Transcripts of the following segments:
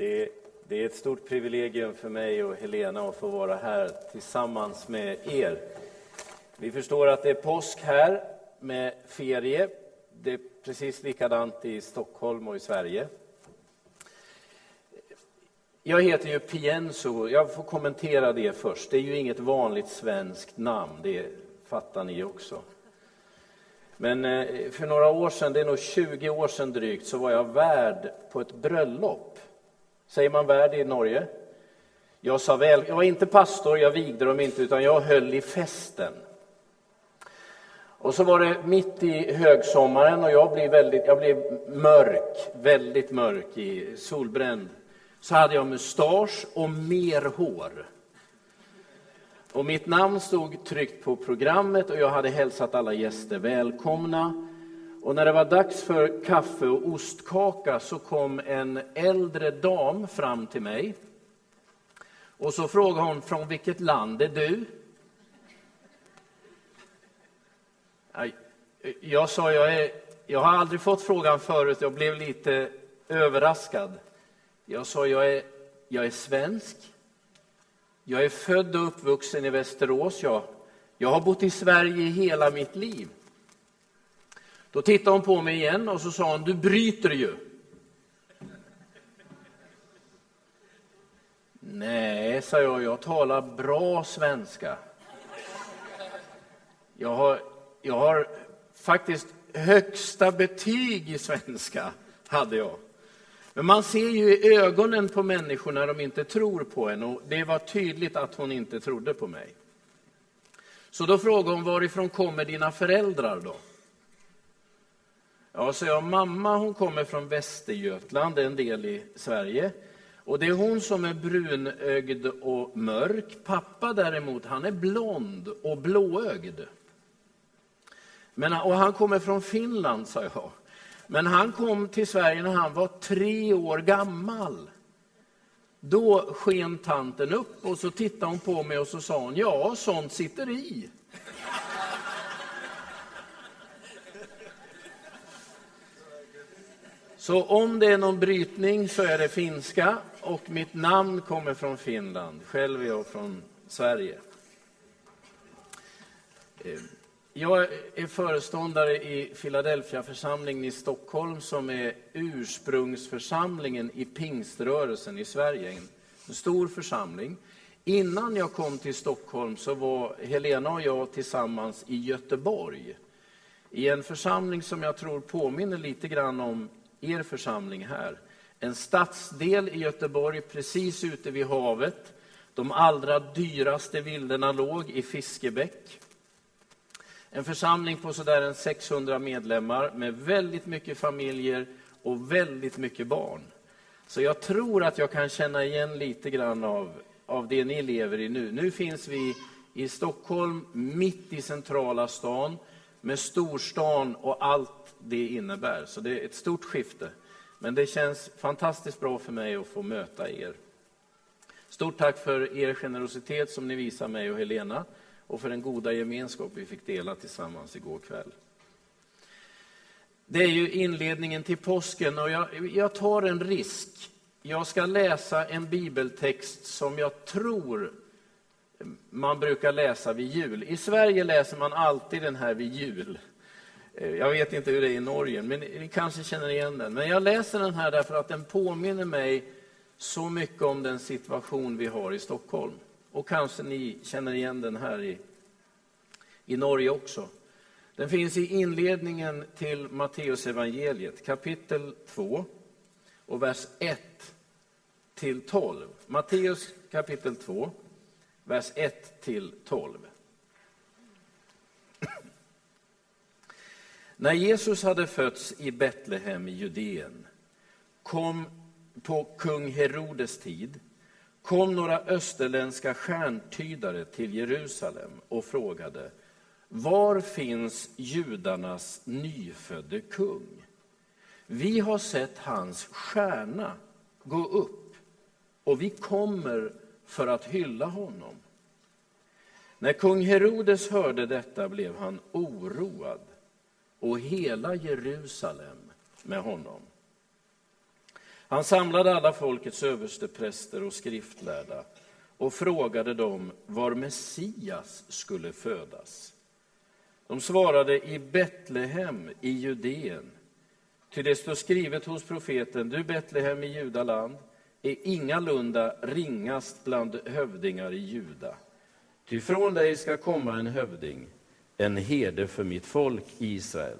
Det, det är ett stort privilegium för mig och Helena att få vara här tillsammans med er. Vi förstår att det är påsk här med ferie. Det är precis likadant i Stockholm och i Sverige. Jag heter ju Pienso. Jag får kommentera det först. Det är ju inget vanligt svenskt namn, det fattar ni också. Men eh, för några år sedan, det är nog 20 år sedan drygt, så var jag värd på ett bröllop. Säger man värd i Norge? Jag sa väl, jag var inte pastor, jag vigde dem inte, utan jag höll i festen. Och så var det mitt i högsommaren och jag blev, väldigt, jag blev mörk, väldigt mörk, i solbränd. Så hade jag mustasch och mer hår. Och mitt namn stod tryckt på programmet och jag hade hälsat alla gäster välkomna. Och när det var dags för kaffe och ostkaka så kom en äldre dam fram till mig. Och så frågade hon, från vilket land är du? Jag sa, jag, är, jag har aldrig fått frågan förut, jag blev lite överraskad. Jag sa, jag är, jag är svensk. Jag är född och uppvuxen i Västerås. Jag, jag har bott i Sverige hela mitt liv. Då tittade hon på mig igen och så sa hon, du bryter ju. Nej, sa jag, jag talar bra svenska. Jag har, jag har faktiskt högsta betyg i svenska, hade jag. Men man ser ju i ögonen på människor när de inte tror på en och det var tydligt att hon inte trodde på mig. Så då frågade hon, varifrån kommer dina föräldrar då? Ja, så jag, mamma hon kommer från Västergötland, en del i Sverige. Och det är hon som är brunögd och mörk. Pappa däremot, han är blond och blåögd. Men, och han kommer från Finland, sa jag. Men han kom till Sverige när han var tre år gammal. Då sken tanten upp och så tittade hon på mig och så sa hon, ja, sånt sitter i. Så om det är någon brytning så är det finska och mitt namn kommer från Finland. Själv är jag från Sverige. Ehm, jag är föreståndare i Philadelphia församlingen i Stockholm som är ursprungsförsamlingen i pingströrelsen i Sverige. En stor församling. Innan jag kom till Stockholm så var Helena och jag tillsammans i Göteborg. I en församling som jag tror påminner lite grann om er församling här. En stadsdel i Göteborg precis ute vid havet. De allra dyraste villorna låg i Fiskebäck. En församling på sådär 600 medlemmar med väldigt mycket familjer och väldigt mycket barn. Så jag tror att jag kan känna igen lite grann av, av det ni lever i nu. Nu finns vi i Stockholm, mitt i centrala stan, med storstan och allt det innebär. Så det är ett stort skifte. Men det känns fantastiskt bra för mig att få möta er. Stort tack för er generositet som ni visar mig och Helena och för den goda gemenskap vi fick dela tillsammans igår kväll. Det är ju inledningen till påsken och jag, jag tar en risk. Jag ska läsa en bibeltext som jag tror man brukar läsa vid jul. I Sverige läser man alltid den här vid jul. Eh, jag vet inte hur det är i Norge, men ni kanske känner igen den. Men jag läser den här därför att den påminner mig så mycket om den situation vi har i Stockholm. Och kanske ni känner igen den här i, i Norge också. Den finns i inledningen till Matteusevangeliet, kapitel 2 och vers 1 till 12. Matteus kapitel 2, vers 1 till 12. När Jesus hade fötts i Betlehem i Judeen kom på kung Herodes tid kom några österländska stjärntydare till Jerusalem och frågade var finns judarnas nyfödde kung? Vi har sett hans stjärna gå upp och vi kommer för att hylla honom. När kung Herodes hörde detta blev han oroad och hela Jerusalem med honom. Han samlade alla folkets överstepräster och skriftlärda och frågade dem var Messias skulle födas. De svarade i Betlehem i Judeen. Ty det står skrivet hos profeten, du Betlehem i Judaland är ingalunda ringast bland hövdingar i Juda. Ty från dig ska komma en hövding, en herde för mitt folk Israel.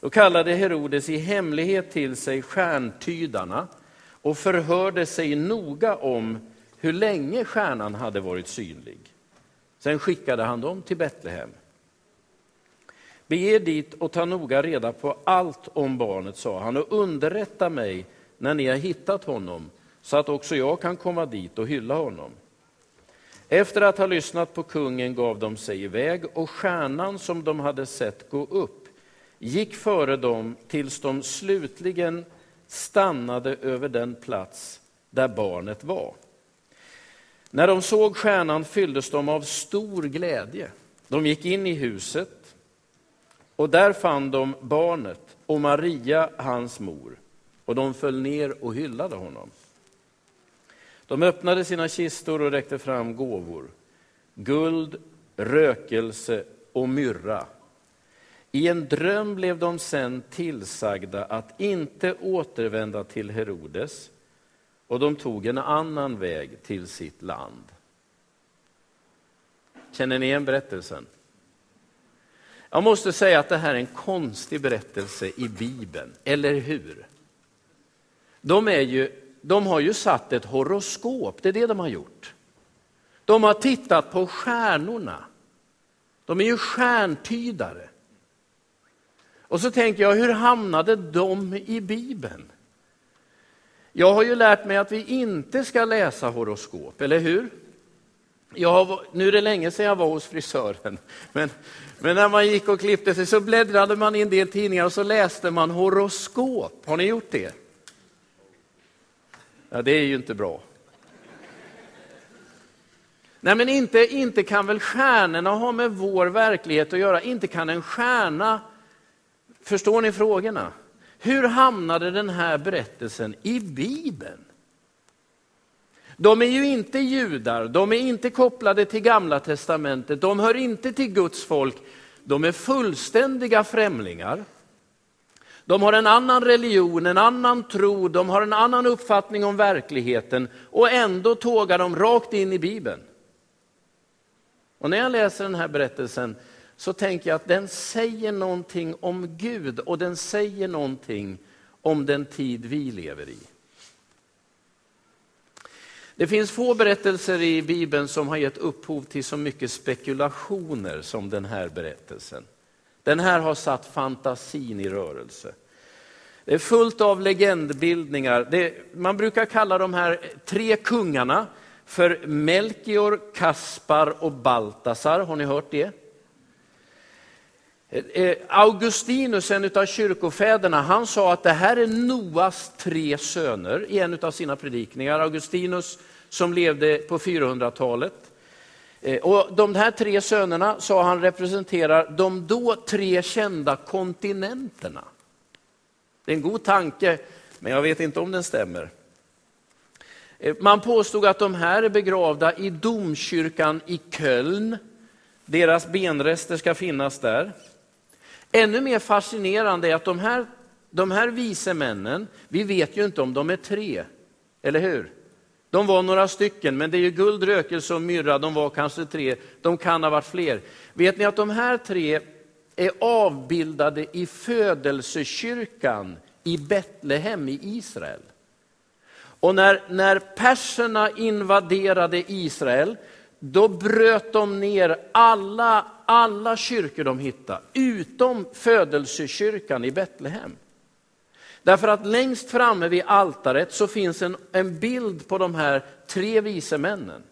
Då kallade Herodes i hemlighet till sig stjärntydarna och förhörde sig noga om hur länge stjärnan hade varit synlig. Sen skickade han dem till Betlehem. Bege dit och ta noga reda på allt om barnet, sa han, och underrätta mig när ni har hittat honom, så att också jag kan komma dit och hylla honom. Efter att ha lyssnat på kungen gav de sig iväg, och stjärnan som de hade sett gå upp gick före dem tills de slutligen stannade över den plats där barnet var. När de såg stjärnan fylldes de av stor glädje. De gick in i huset och där fann de barnet och Maria, hans mor, och de föll ner och hyllade honom. De öppnade sina kistor och räckte fram gåvor, guld, rökelse och myrra. I en dröm blev de sen tillsagda att inte återvända till Herodes, och de tog en annan väg till sitt land. Känner ni igen berättelsen? Jag måste säga att det här är en konstig berättelse i Bibeln, eller hur? De, är ju, de har ju satt ett horoskop, det är det de har gjort. De har tittat på stjärnorna. De är ju stjärntydare. Och så tänker jag, hur hamnade de i Bibeln? Jag har ju lärt mig att vi inte ska läsa horoskop, eller hur? Jag nu är det länge sedan jag var hos frisören, men, men när man gick och klippte sig så bläddrade man i en del tidningar och så läste man horoskop. Har ni gjort det? Ja, det är ju inte bra. Nej, men inte, inte kan väl stjärnorna ha med vår verklighet att göra? Inte kan en stjärna... Förstår ni frågorna? Hur hamnade den här berättelsen i Bibeln? De är ju inte judar, de är inte kopplade till Gamla testamentet, de hör inte till Guds folk. De är fullständiga främlingar. De har en annan religion, en annan tro, de har en annan uppfattning om verkligheten och ändå tågar de rakt in i Bibeln. Och när jag läser den här berättelsen så tänker jag att den säger någonting om Gud och den säger någonting om den tid vi lever i. Det finns få berättelser i Bibeln som har gett upphov till så mycket spekulationer som den här berättelsen. Den här har satt fantasin i rörelse. Det är fullt av legendbildningar. Det, man brukar kalla de här tre kungarna för Melchior, Kaspar och Baltasar. Har ni hört det? Eh, eh, Augustinus, en av kyrkofäderna, han sa att det här är Noas tre söner i en av sina predikningar. Augustinus som levde på 400-talet. Eh, och de här tre sönerna, sa han, representerar de då tre kända kontinenterna. Det är en god tanke, men jag vet inte om den stämmer. Eh, man påstod att de här är begravda i domkyrkan i Köln. Deras benrester ska finnas där. Ännu mer fascinerande är att de här, de här vise männen, vi vet ju inte om de är tre, eller hur? De var några stycken, men det är ju guld, rökelse och myrra, de var kanske tre, de kan ha varit fler. Vet ni att de här tre är avbildade i födelsekyrkan i Betlehem i Israel? Och när, när perserna invaderade Israel, då bröt de ner alla, alla kyrkor de hittade, utom födelsekyrkan i Betlehem. Därför att längst framme vid altaret så finns en, en bild på de här tre vise männen.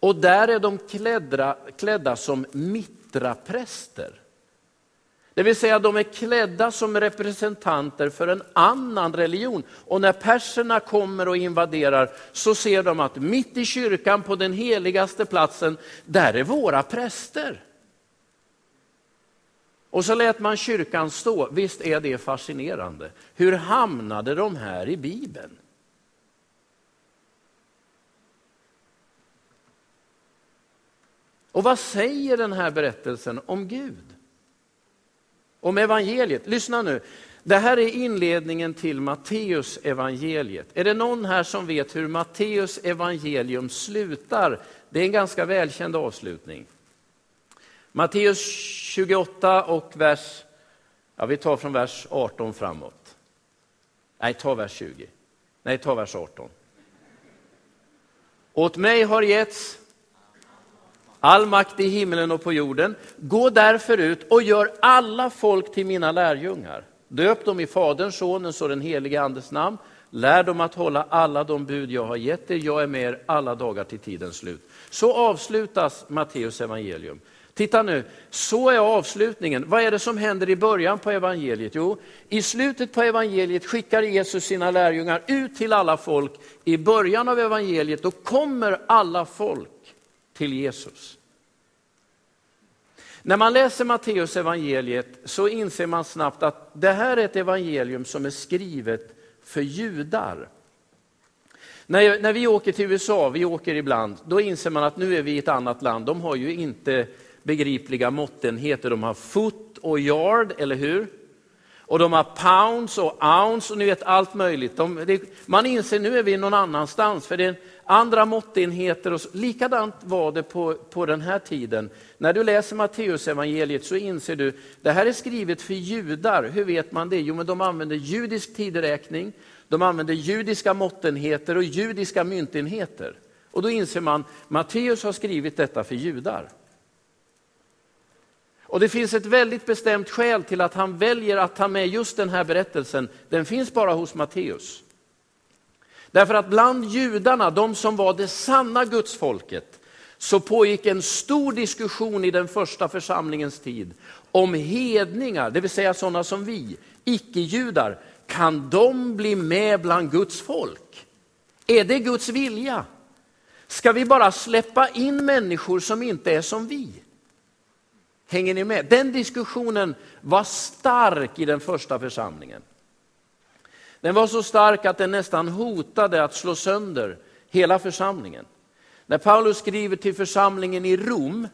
Och där är de klädda, klädda som mitrapräster. Det vill säga de är klädda som representanter för en annan religion. Och när perserna kommer och invaderar så ser de att mitt i kyrkan på den heligaste platsen, där är våra präster. Och så lät man kyrkan stå. Visst är det fascinerande. Hur hamnade de här i Bibeln? Och vad säger den här berättelsen om Gud? Om evangeliet. Lyssna nu. Det här är inledningen till Matteus evangeliet. Är det någon här som vet hur Matteus evangelium slutar? Det är en ganska välkänd avslutning. Matteus 28 och vers, ja vi tar från vers 18 framåt. Nej, ta vers 20. Nej, ta vers 18. Åt mig har getts all makt i himlen och på jorden. Gå därför ut och gör alla folk till mina lärjungar. Döp dem i Faderns, Sonens och den helige Andes namn. Lär dem att hålla alla de bud jag har gett er. Jag är med er alla dagar till tidens slut. Så avslutas Matteus evangelium. Titta nu, så är avslutningen. Vad är det som händer i början på evangeliet? Jo, i slutet på evangeliet skickar Jesus sina lärjungar ut till alla folk. I början av evangeliet då kommer alla folk till Jesus. När man läser Matteus evangeliet så inser man snabbt att det här är ett evangelium som är skrivet för judar. När, när vi åker till USA, vi åker ibland, då inser man att nu är vi i ett annat land. De har ju inte begripliga måttenheter. De har foot och yard, eller hur? Och de har pounds och ounce och ni vet allt möjligt. De, det, man inser nu är vi någon annanstans för det är andra måttenheter. Och så, likadant var det på, på den här tiden. När du läser Matteus evangeliet så inser du det här är skrivet för judar. Hur vet man det? Jo, men de använder judisk tideräkning, de använder judiska måttenheter och judiska myntenheter. Och då inser man Matteus har skrivit detta för judar. Och det finns ett väldigt bestämt skäl till att han väljer att ta med just den här berättelsen. Den finns bara hos Matteus. Därför att bland judarna, de som var det sanna gudsfolket, så pågick en stor diskussion i den första församlingens tid om hedningar, det vill säga sådana som vi, icke-judar, kan de bli med bland Guds folk? Är det Guds vilja? Ska vi bara släppa in människor som inte är som vi? Hänger ni med? Den diskussionen var stark i den första församlingen. Den var så stark att den nästan hotade att slå sönder hela församlingen. När Paulus skriver till församlingen i Rom,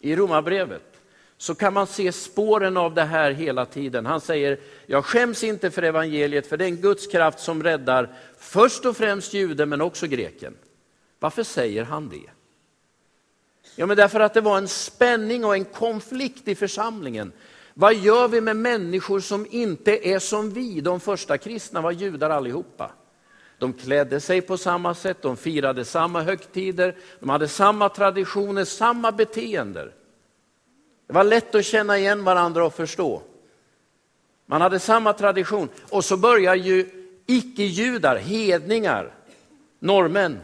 i Romarbrevet, så kan man se spåren av det här hela tiden. Han säger, jag skäms inte för evangeliet, för det är en Guds kraft som räddar först och främst juden men också greken. Varför säger han det? Ja, men därför att det var en spänning och en konflikt i församlingen. Vad gör vi med människor som inte är som vi? De första kristna var judar allihopa. De klädde sig på samma sätt, de firade samma högtider, de hade samma traditioner, samma beteenden. Det var lätt att känna igen varandra och förstå. Man hade samma tradition. Och så börjar ju icke-judar, hedningar, norrmän.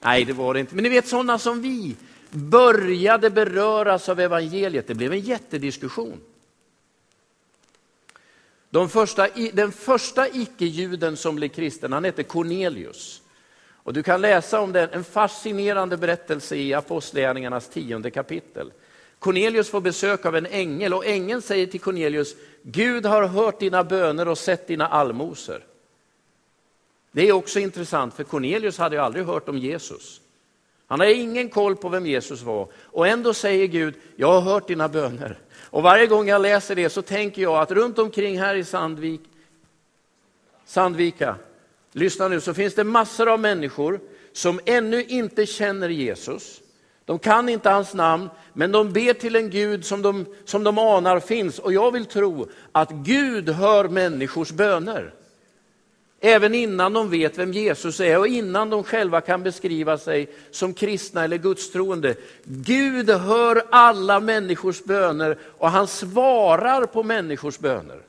Nej, det var det inte. Men ni vet sådana som vi, började beröras av evangeliet. Det blev en jättediskussion. De första, den första icke-juden som blev kristen, han hette Cornelius. Och du kan läsa om den, en fascinerande berättelse i Apostlagärningarnas tionde kapitel. Cornelius får besök av en ängel och ängeln säger till Cornelius, Gud har hört dina böner och sett dina allmosor. Det är också intressant, för Cornelius hade ju aldrig hört om Jesus. Han har ingen koll på vem Jesus var och ändå säger Gud, jag har hört dina böner. Och varje gång jag läser det så tänker jag att runt omkring här i Sandvik, Sandvika, lyssna nu, så finns det massor av människor som ännu inte känner Jesus. De kan inte hans namn, men de ber till en Gud som de, som de anar finns. Och jag vill tro att Gud hör människors böner. Även innan de vet vem Jesus är och innan de själva kan beskriva sig som kristna eller gudstroende. Gud hör alla människors böner och han svarar på människors böner.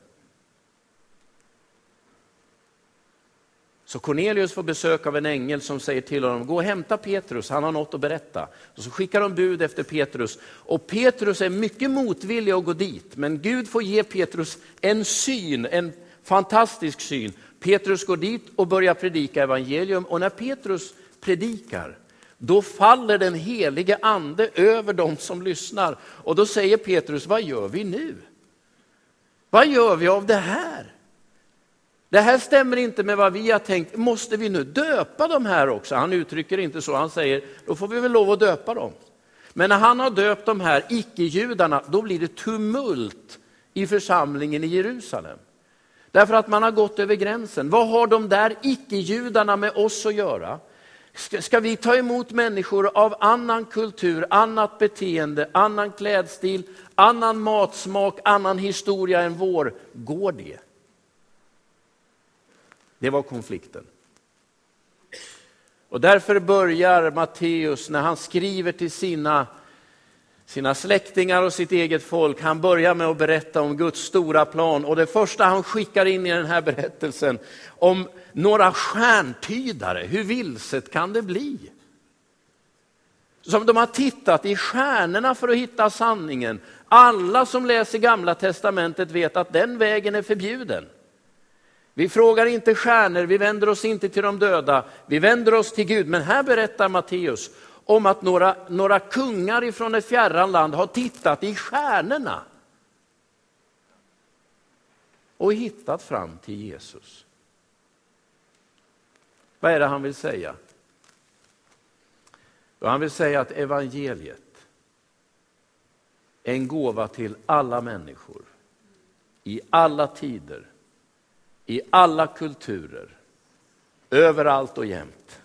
Så Cornelius får besök av en ängel som säger till honom, gå och hämta Petrus, han har något att berätta. Och så skickar de bud efter Petrus. Och Petrus är mycket motvillig att gå dit, men Gud får ge Petrus en syn, en fantastisk syn. Petrus går dit och börjar predika evangelium och när Petrus predikar, Då faller den helige ande över dem som lyssnar. Och då säger Petrus, vad gör vi nu? Vad gör vi av det här? Det här stämmer inte med vad vi har tänkt. Måste vi nu döpa de här också? Han uttrycker inte så, han säger, då får vi väl lov att döpa dem. Men när han har döpt de här icke-judarna, då blir det tumult i församlingen i Jerusalem. Därför att man har gått över gränsen. Vad har de där icke-judarna med oss att göra? Ska vi ta emot människor av annan kultur, annat beteende, annan klädstil, annan matsmak, annan historia än vår? Går det? Det var konflikten. Och därför börjar Matteus, när han skriver till sina, sina släktingar och sitt eget folk, han börjar med att berätta om Guds stora plan. Och det första han skickar in i den här berättelsen om några stjärntydare, hur vilset kan det bli? Som de har tittat i stjärnorna för att hitta sanningen. Alla som läser gamla testamentet vet att den vägen är förbjuden. Vi frågar inte stjärnor, vi vänder oss inte till de döda, vi vänder oss till Gud. Men här berättar Matteus om att några, några kungar ifrån ett fjärran land har tittat i stjärnorna och hittat fram till Jesus. Vad är det han vill säga? Han vill säga att evangeliet är en gåva till alla människor i alla tider i alla kulturer, överallt och jämt.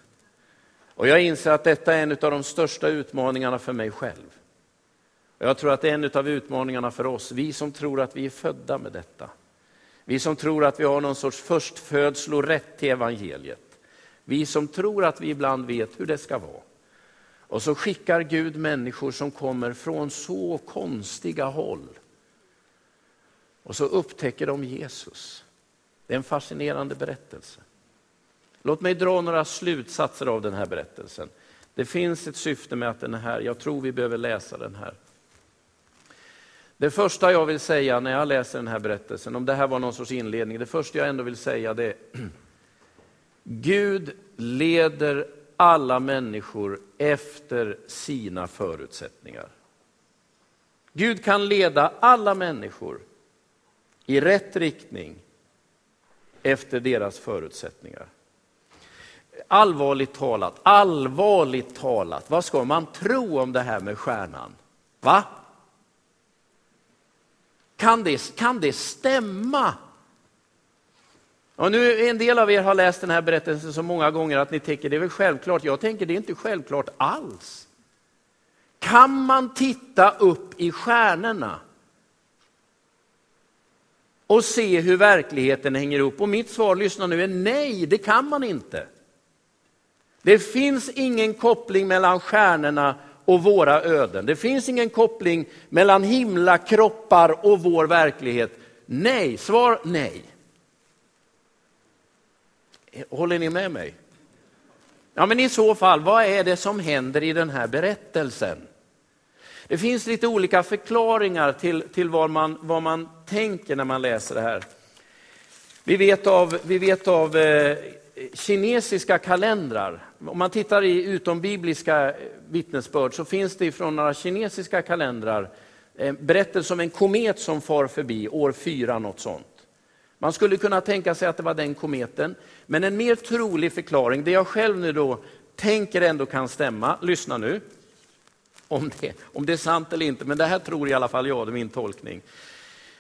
Och jag inser att detta är en av de största utmaningarna för mig själv. Och jag tror att det är en av utmaningarna för oss, vi som tror att vi är födda med detta. Vi som tror att vi har någon sorts förstfödslorätt till evangeliet. Vi som tror att vi ibland vet hur det ska vara. Och så skickar Gud människor som kommer från så konstiga håll. Och så upptäcker de Jesus. Det är en fascinerande berättelse. Låt mig dra några slutsatser av den här berättelsen. Det finns ett syfte med att den här, jag tror vi behöver läsa den här. Det första jag vill säga när jag läser den här berättelsen, om det här var någon sorts inledning, det första jag ändå vill säga det är Gud leder alla människor efter sina förutsättningar. Gud kan leda alla människor i rätt riktning efter deras förutsättningar. Allvarligt talat, allvarligt talat, vad ska man tro om det här med stjärnan? Va? Kan det, kan det stämma? Och nu en del av er har läst den här berättelsen så många gånger att ni tänker det är väl självklart. Jag tänker det är inte självklart alls. Kan man titta upp i stjärnorna och se hur verkligheten hänger ihop? Och mitt svar, lyssna nu, är nej, det kan man inte. Det finns ingen koppling mellan stjärnorna och våra öden. Det finns ingen koppling mellan himlakroppar och vår verklighet. Nej, svar nej. Håller ni med mig? Ja, men i så fall, vad är det som händer i den här berättelsen? Det finns lite olika förklaringar till, till vad, man, vad man tänker när man läser det här. Vi vet av, vi vet av eh, kinesiska kalendrar, om man tittar i utombibliska eh, vittnesbörd så finns det från några kinesiska kalendrar eh, berättelser om en komet som far förbi år fyra, något sånt. Man skulle kunna tänka sig att det var den kometen, men en mer trolig förklaring, det jag själv nu då tänker ändå kan stämma, lyssna nu, om det, om det är sant eller inte, men det här tror i alla fall jag, det är min tolkning.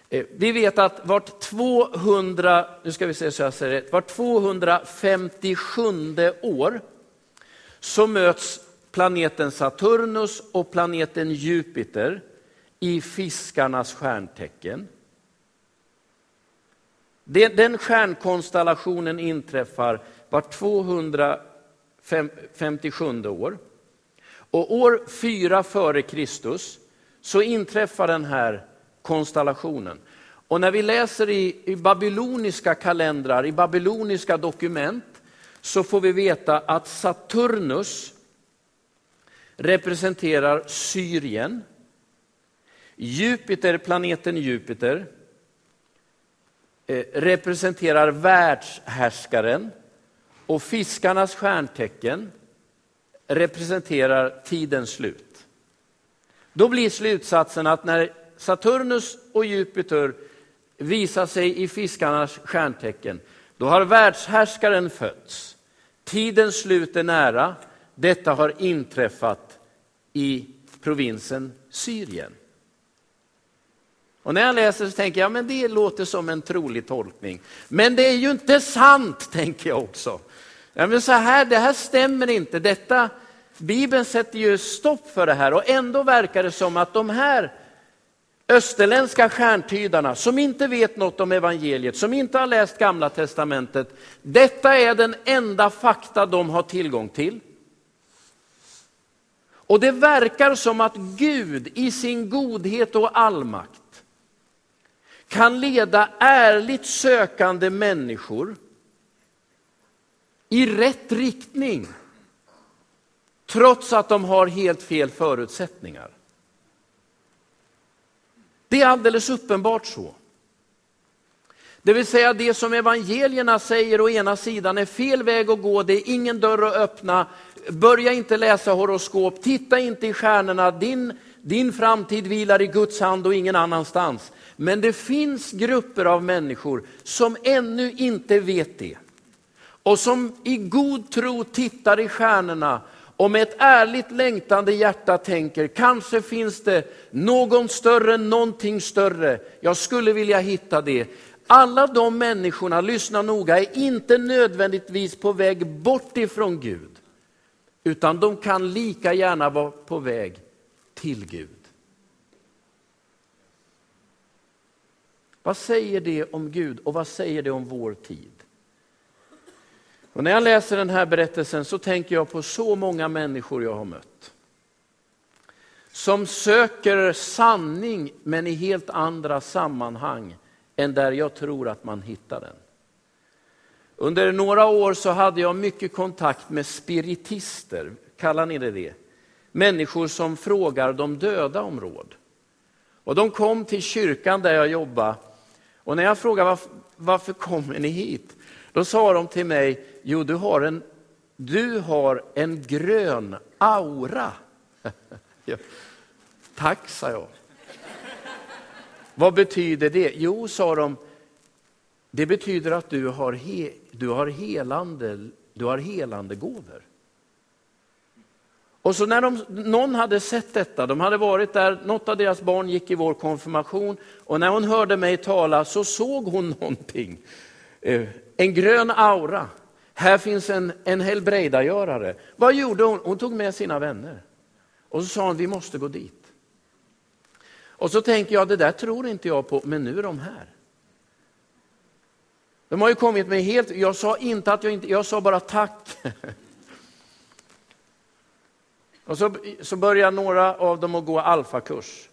Eh, vi vet att vart 200, nu ska vi se så jag säger rätt, vart 257 år så möts planeten Saturnus och planeten Jupiter i fiskarnas stjärntecken. Den stjärnkonstellationen inträffar vart 257 år. Och år 4 före Kristus så inträffar den här konstellationen. Och när vi läser i, i babyloniska kalendrar, i babyloniska dokument, så får vi veta att Saturnus representerar Syrien. Jupiter, planeten Jupiter, eh, representerar världshärskaren och fiskarnas stjärntecken representerar tidens slut. Då blir slutsatsen att när Saturnus och Jupiter visar sig i fiskarnas stjärntecken, då har världshärskaren fötts. Tidens slut är nära. Detta har inträffat i provinsen Syrien. Och när jag läser så tänker jag, men det låter som en trolig tolkning. Men det är ju inte sant, tänker jag också. Ja, men så här, det här stämmer inte. Detta, Bibeln sätter ju stopp för det här och ändå verkar det som att de här österländska stjärntydarna som inte vet något om evangeliet, som inte har läst gamla testamentet. Detta är den enda fakta de har tillgång till. Och det verkar som att Gud i sin godhet och allmakt kan leda ärligt sökande människor i rätt riktning trots att de har helt fel förutsättningar. Det är alldeles uppenbart så. Det vill säga det som evangelierna säger å ena sidan är fel väg att gå, det är ingen dörr att öppna. Börja inte läsa horoskop, titta inte i stjärnorna, din, din framtid vilar i Guds hand och ingen annanstans. Men det finns grupper av människor som ännu inte vet det. Och som i god tro tittar i stjärnorna och med ett ärligt längtande hjärta tänker, kanske finns det någon större, någonting större. Jag skulle vilja hitta det. Alla de människorna, lyssna noga, är inte nödvändigtvis på väg bort ifrån Gud. Utan de kan lika gärna vara på väg till Gud. Vad säger det om Gud och vad säger det om vår tid? Och när jag läser den här berättelsen så tänker jag på så många människor jag har mött. Som söker sanning men i helt andra sammanhang än där jag tror att man hittar den. Under några år så hade jag mycket kontakt med spiritister, kallar ni det det? Människor som frågar de döda om råd. Och de kom till kyrkan där jag jobbade och när jag frågade varför, varför kommer ni hit? Då sa de till mig, jo du har en, du har en grön aura. ja. Tack, sa jag. Vad betyder det? Jo, sa de, det betyder att du har, he, du har helande, du har helande gåvor. Och så när de, någon hade sett detta, de hade varit där, något av deras barn gick i vår konfirmation och när hon hörde mig tala så såg hon någonting. Eh, en grön aura. Här finns en, en helbrägdagörare. Vad gjorde hon? Hon tog med sina vänner. Och så sa hon, vi måste gå dit. Och så tänker jag, det där tror inte jag på, men nu är de här. De har ju kommit med helt, jag sa inte att jag inte, jag sa bara tack. Och så, så började några av dem att gå alfakurs.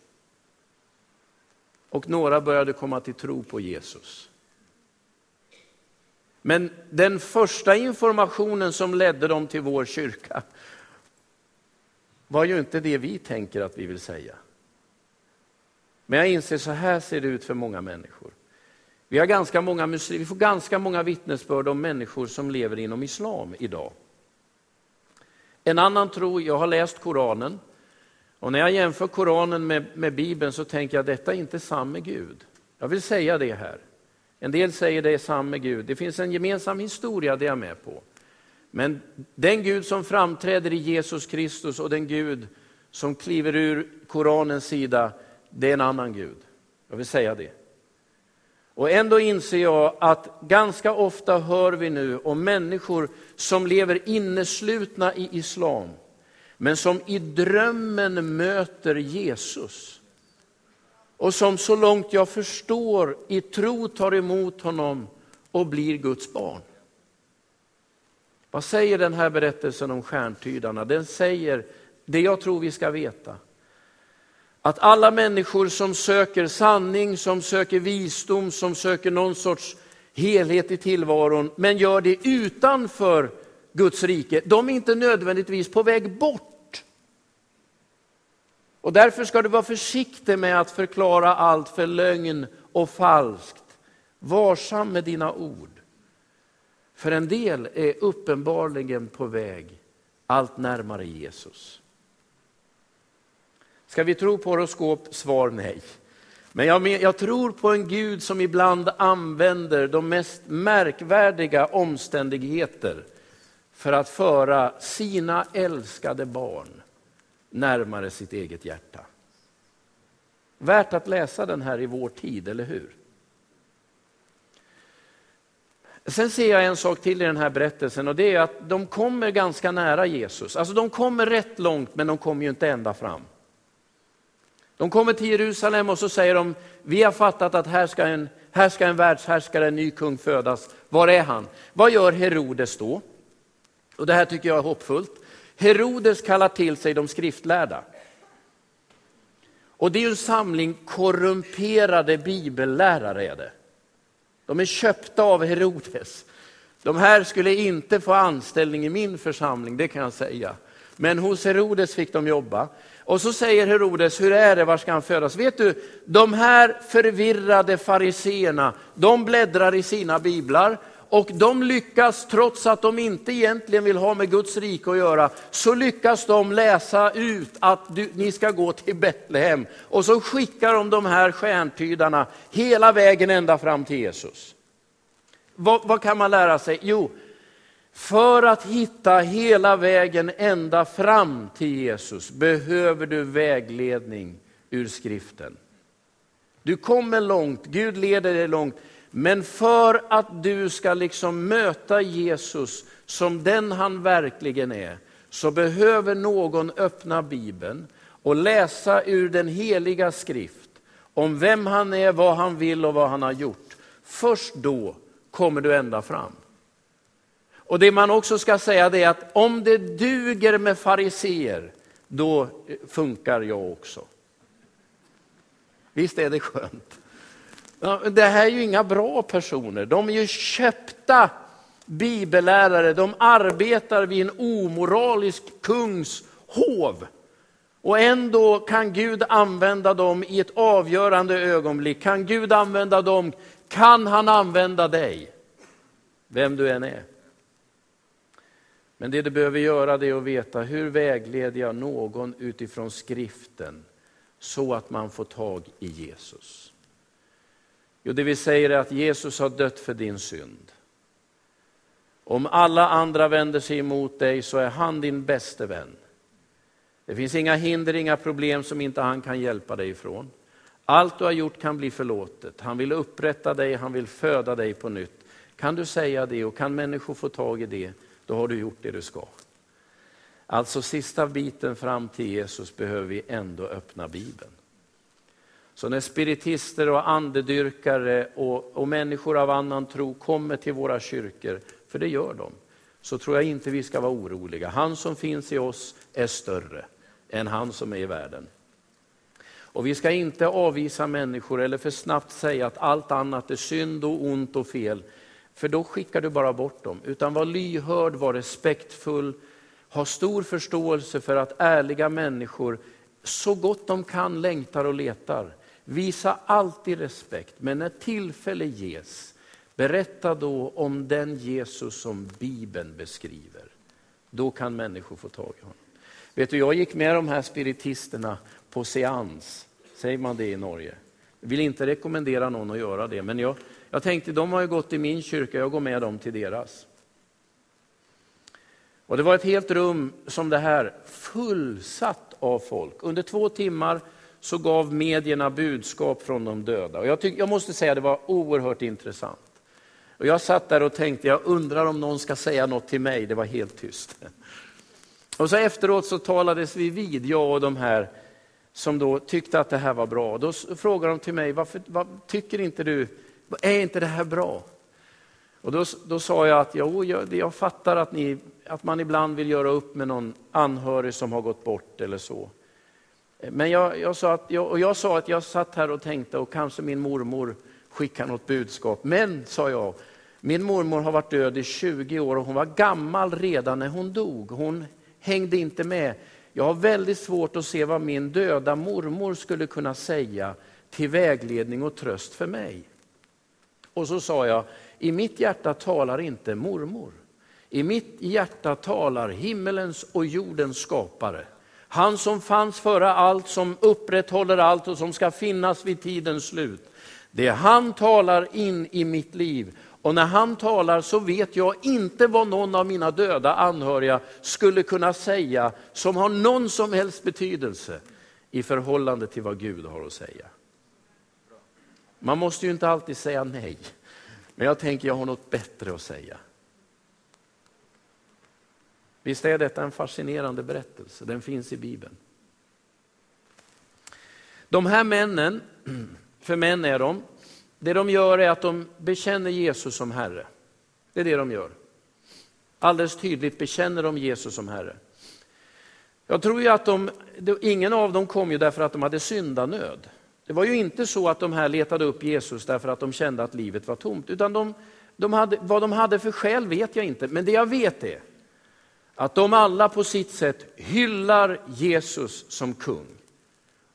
Och några började komma till tro på Jesus. Men den första informationen som ledde dem till vår kyrka var ju inte det vi tänker att vi vill säga. Men jag inser så här ser det ut för många människor. Vi, har ganska många, vi får ganska många vittnesbörd om människor som lever inom islam idag. En annan tro, jag har läst Koranen, och när jag jämför Koranen med, med Bibeln så tänker jag att detta är inte samma Gud. Jag vill säga det här. En del säger det är samma Gud. Det finns en gemensam historia, det är jag med på. Men den Gud som framträder i Jesus Kristus och den Gud som kliver ur Koranens sida, det är en annan Gud. Jag vill säga det. Och ändå inser jag att ganska ofta hör vi nu om människor som lever inneslutna i islam, men som i drömmen möter Jesus. Och som så långt jag förstår i tro tar emot honom och blir Guds barn. Vad säger den här berättelsen om stjärntydarna? Den säger det jag tror vi ska veta. Att alla människor som söker sanning, som söker visdom, som söker någon sorts helhet i tillvaron, men gör det utanför Guds rike, de är inte nödvändigtvis på väg bort. Och därför ska du vara försiktig med att förklara allt för lögn och falskt. Varsam med dina ord. För en del är uppenbarligen på väg allt närmare Jesus. Ska vi tro på horoskop? Svar nej. Men jag, jag, tror på en Gud som ibland använder de mest märkvärdiga omständigheter för att föra sina älskade barn närmare sitt eget hjärta. Värt att läsa den här i vår tid, eller hur? Sen ser jag en sak till i den här berättelsen och det är att de kommer ganska nära Jesus. Alltså de kommer rätt långt men de kommer ju inte ända fram. De kommer till Jerusalem och så säger de, vi har fattat att här ska en, här ska en världshärskare, en ny kung födas. Var är han? Vad gör Herodes då? Och det här tycker jag är hoppfullt. Herodes kallar till sig de skriftlärda. Och det är ju en samling korrumperade bibellärare. Är det. De är köpta av Herodes. De här skulle inte få anställning i min församling, det kan jag säga. Men hos Herodes fick de jobba. Och så säger Herodes, hur är det, var ska han födas? Vet du, de här förvirrade fariseerna, de bläddrar i sina biblar och de lyckas, trots att de inte egentligen vill ha med Guds rike att göra, så lyckas de läsa ut att du, ni ska gå till Betlehem. Och så skickar de de här stjärntydarna hela vägen ända fram till Jesus. Vad, vad kan man lära sig? Jo, för att hitta hela vägen ända fram till Jesus behöver du vägledning ur skriften. Du kommer långt, Gud leder dig långt, men för att du ska liksom möta Jesus som den han verkligen är, så behöver någon öppna Bibeln och läsa ur den heliga skrift om vem han är, vad han vill och vad han har gjort. Först då kommer du ända fram. Och det man också ska säga är att om det duger med fariseer, då eh, funkar jag också. Visst är det skönt? Det här är ju inga bra personer, de är ju köpta bibellärare, de arbetar vid en omoralisk kungs hov. Och ändå kan Gud använda dem i ett avgörande ögonblick. Kan Gud använda dem, kan han använda dig, vem du än är. Men det du behöver göra är att veta hur vägleder jag någon utifrån skriften så att man får tag i Jesus. Jo, det vi säger är att Jesus har dött för din synd. Om alla andra vänder sig emot dig så är han din bäste vän. Det finns inga hinder, inga problem som inte han kan hjälpa dig ifrån. Allt du har gjort kan bli förlåtet. Han vill upprätta dig, han vill föda dig på nytt. Kan du säga det och kan människor få tag i det, då har du gjort det du ska. Alltså sista biten fram till Jesus behöver vi ändå öppna Bibeln. Så när spiritister och andedyrkare och, och människor av annan tro kommer till våra kyrkor, för det gör de, så tror jag inte vi ska vara oroliga. Han som finns i oss är större än han som är i världen. Och vi ska inte avvisa människor eller för snabbt säga att allt annat är synd och ont och fel, för då skickar du bara bort dem. Utan var lyhörd, var respektfull, ha stor förståelse för att ärliga människor så gott de kan längtar och letar. Visa alltid respekt, men när tillfälle ges, berätta då om den Jesus som Bibeln beskriver. Då kan människor få tag i honom. Vet du, jag gick med de här spiritisterna på seans, säger man det i Norge. Jag vill inte rekommendera någon att göra det, men jag, jag tänkte, de har ju gått i min kyrka, jag går med dem till deras. Och Det var ett helt rum som det här, fullsatt av folk. Under två timmar så gav medierna budskap från de döda. Och jag, tyck, jag måste säga att det var oerhört intressant. Och jag satt där och tänkte, jag undrar om någon ska säga något till mig. Det var helt tyst. Och så efteråt så talades vi vid, jag och de här som då tyckte att det här var bra. Då frågade de till mig, varför vad, tycker inte du, är inte det här bra? Och då, då sa jag att jo, jag, jag fattar att, ni, att man ibland vill göra upp med någon anhörig som har gått bort eller så. Men jag, jag, sa att, jag, och jag sa att jag satt här och tänkte och kanske min mormor skickar något budskap. Men, sa jag, min mormor har varit död i 20 år och hon var gammal redan när hon dog. Hon hängde inte med. Jag har väldigt svårt att se vad min döda mormor skulle kunna säga till vägledning och tröst för mig. Och så sa jag, i mitt hjärta talar inte mormor. I mitt hjärta talar himmelens och jordens skapare. Han som fanns före allt, som upprätthåller allt och som ska finnas vid tidens slut. Det han talar in i mitt liv och när han talar så vet jag inte vad någon av mina döda anhöriga skulle kunna säga som har någon som helst betydelse i förhållande till vad Gud har att säga. Man måste ju inte alltid säga nej, men jag tänker jag har något bättre att säga. Visst är detta en fascinerande berättelse, den finns i Bibeln. De här männen, för män är de, det de gör är att de bekänner Jesus som Herre. Det är det de gör. Alldeles tydligt bekänner de Jesus som Herre. Jag tror ju att de, ingen av dem kom ju därför att de hade syndanöd. Det var ju inte så att de här letade upp Jesus därför att de kände att livet var tomt, utan de, de hade, vad de hade för skäl vet jag inte, men det jag vet är att de alla på sitt sätt hyllar Jesus som kung.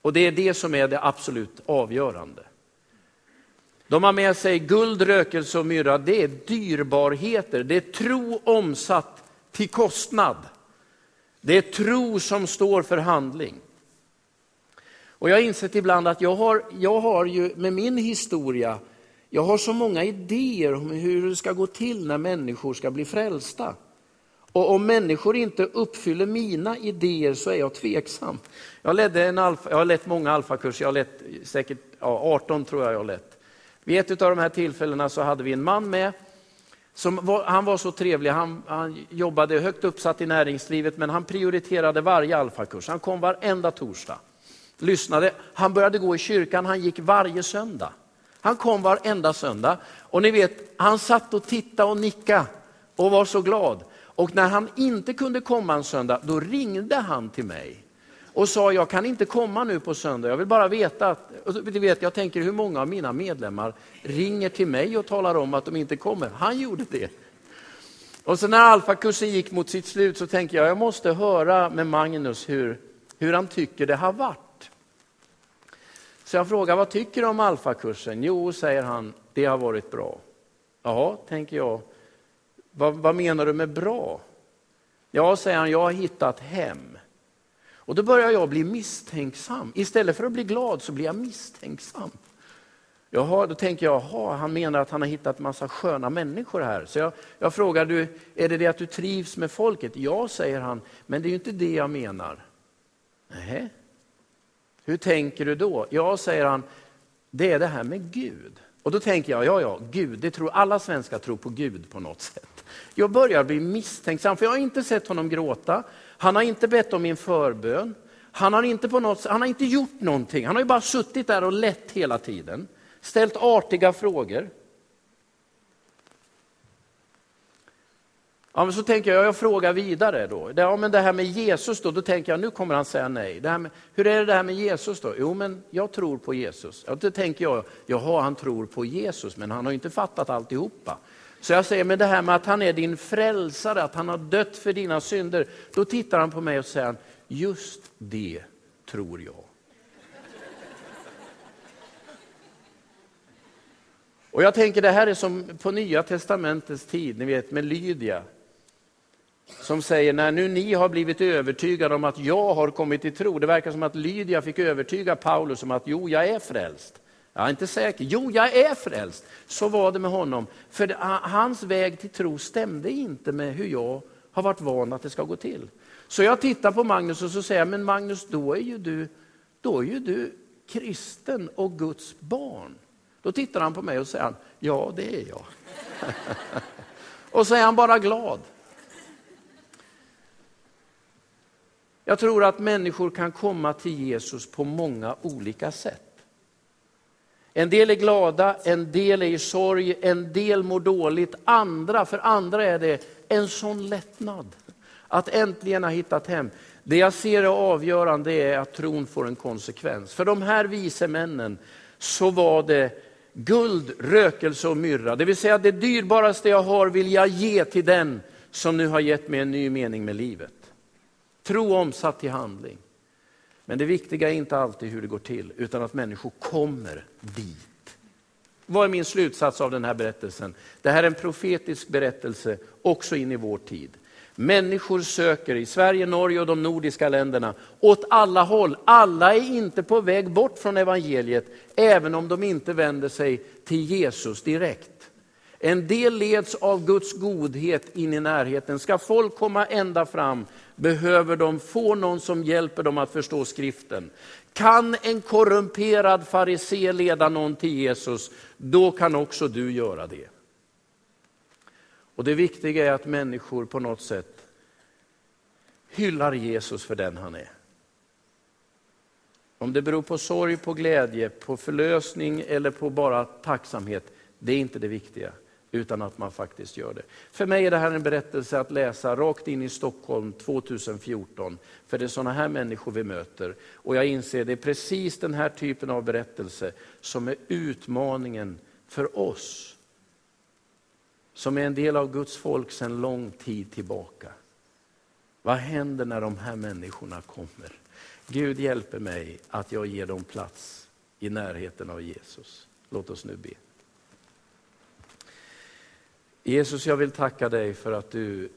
Och det är det som är det absolut avgörande. De har med sig guld, rökelse och myrra. Det är dyrbarheter, det är tro omsatt till kostnad. Det är tro som står för handling. Och jag har insett ibland att jag har, jag har ju med min historia, jag har så många idéer om hur det ska gå till när människor ska bli frälsta. Och om människor inte uppfyller mina idéer så är jag tveksam. Jag, ledde en alfa, jag har lett många alfakurser, jag har lett säkert ja, 18 tror jag jag har lett. Vid ett av de här tillfällena så hade vi en man med. Som var, han var så trevlig, han, han jobbade högt uppsatt i näringslivet men han prioriterade varje alfakurs. Han kom varenda torsdag. Lyssnade, han började gå i kyrkan, han gick varje söndag. Han kom varenda söndag och ni vet, han satt och tittade och nickade och var så glad. Och när han inte kunde komma en söndag, då ringde han till mig och sa, jag kan inte komma nu på söndag, jag vill bara veta att, du vet, jag tänker hur många av mina medlemmar ringer till mig och talar om att de inte kommer. Han gjorde det. Och så när alfakursen gick mot sitt slut så tänkte jag, jag måste höra med Magnus hur, hur han tycker det har varit. Så jag frågar, vad tycker du om alfakursen? Jo, säger han, det har varit bra. Jaha, tänker jag, vad, vad menar du med bra? Ja, säger han, jag har hittat hem. Och då börjar jag bli misstänksam. Istället för att bli glad så blir jag misstänksam. Jaha, då tänker jag, jaha, han menar att han har hittat massa sköna människor här. Så jag, jag frågar, du, är det det att du trivs med folket? Ja, säger han, men det är ju inte det jag menar. Nej. Hur tänker du då? Ja, säger han, det är det här med Gud. Och då tänker jag, ja, ja, Gud, det tror alla svenskar tror på Gud på något sätt. Jag börjar bli misstänksam, för jag har inte sett honom gråta. Han har inte bett om min förbön. Han har inte, på något, han har inte gjort någonting. Han har ju bara suttit där och lett hela tiden. Ställt artiga frågor. Ja, men så tänker jag, jag frågar vidare då. Ja, men det här med Jesus då, då tänker jag nu kommer han säga nej. Det här med, hur är det, det här med Jesus då? Jo, men jag tror på Jesus. Ja, då tänker jag, jaha, han tror på Jesus, men han har inte fattat alltihopa. Så jag säger, men det här med att han är din frälsare, att han har dött för dina synder. Då tittar han på mig och säger, just det tror jag. Och jag tänker det här är som på nya testamentets tid, ni vet med Lydia. Som säger, när nu ni har blivit övertygade om att jag har kommit till tro. Det verkar som att Lydia fick övertyga Paulus om att jo, jag är frälst. Jag är inte säker. Jo, jag är frälst. Så var det med honom. För hans väg till tro stämde inte med hur jag har varit van att det ska gå till. Så jag tittar på Magnus och så säger jag, men Magnus, då är ju du, då är ju du kristen och Guds barn. Då tittar han på mig och säger, ja det är jag. och så är han bara glad. Jag tror att människor kan komma till Jesus på många olika sätt. En del är glada, en del är i sorg, en del mår dåligt. Andra, för andra är det en sån lättnad att äntligen ha hittat hem. Det jag ser är avgörande är att tron får en konsekvens. För de här vise männen så var det guld, rökelse och myrra. Det vill säga det dyrbaraste jag har vill jag ge till den som nu har gett mig en ny mening med livet. Tro omsatt till handling. Men det viktiga är inte alltid hur det går till, utan att människor kommer dit. Vad är min slutsats av den här berättelsen? Det här är en profetisk berättelse också in i vår tid. Människor söker i Sverige, Norge och de nordiska länderna åt alla håll. Alla är inte på väg bort från evangeliet, även om de inte vänder sig till Jesus direkt. En del leds av Guds godhet in i närheten. Ska folk komma ända fram behöver de få någon som hjälper dem att förstå skriften. Kan en korrumperad farisé leda någon till Jesus, då kan också du göra det. Och Det viktiga är att människor på något sätt hyllar Jesus för den han är. Om det beror på sorg, på glädje, på förlösning eller på bara tacksamhet, det är inte det viktiga utan att man faktiskt gör det. För mig är det här en berättelse att läsa rakt in i Stockholm 2014. För det är sådana här människor vi möter. Och jag inser att det är precis den här typen av berättelse som är utmaningen för oss. Som är en del av Guds folk sedan lång tid tillbaka. Vad händer när de här människorna kommer? Gud hjälper mig att jag ger dem plats i närheten av Jesus. Låt oss nu be. Jesus, jag vill tacka dig för att du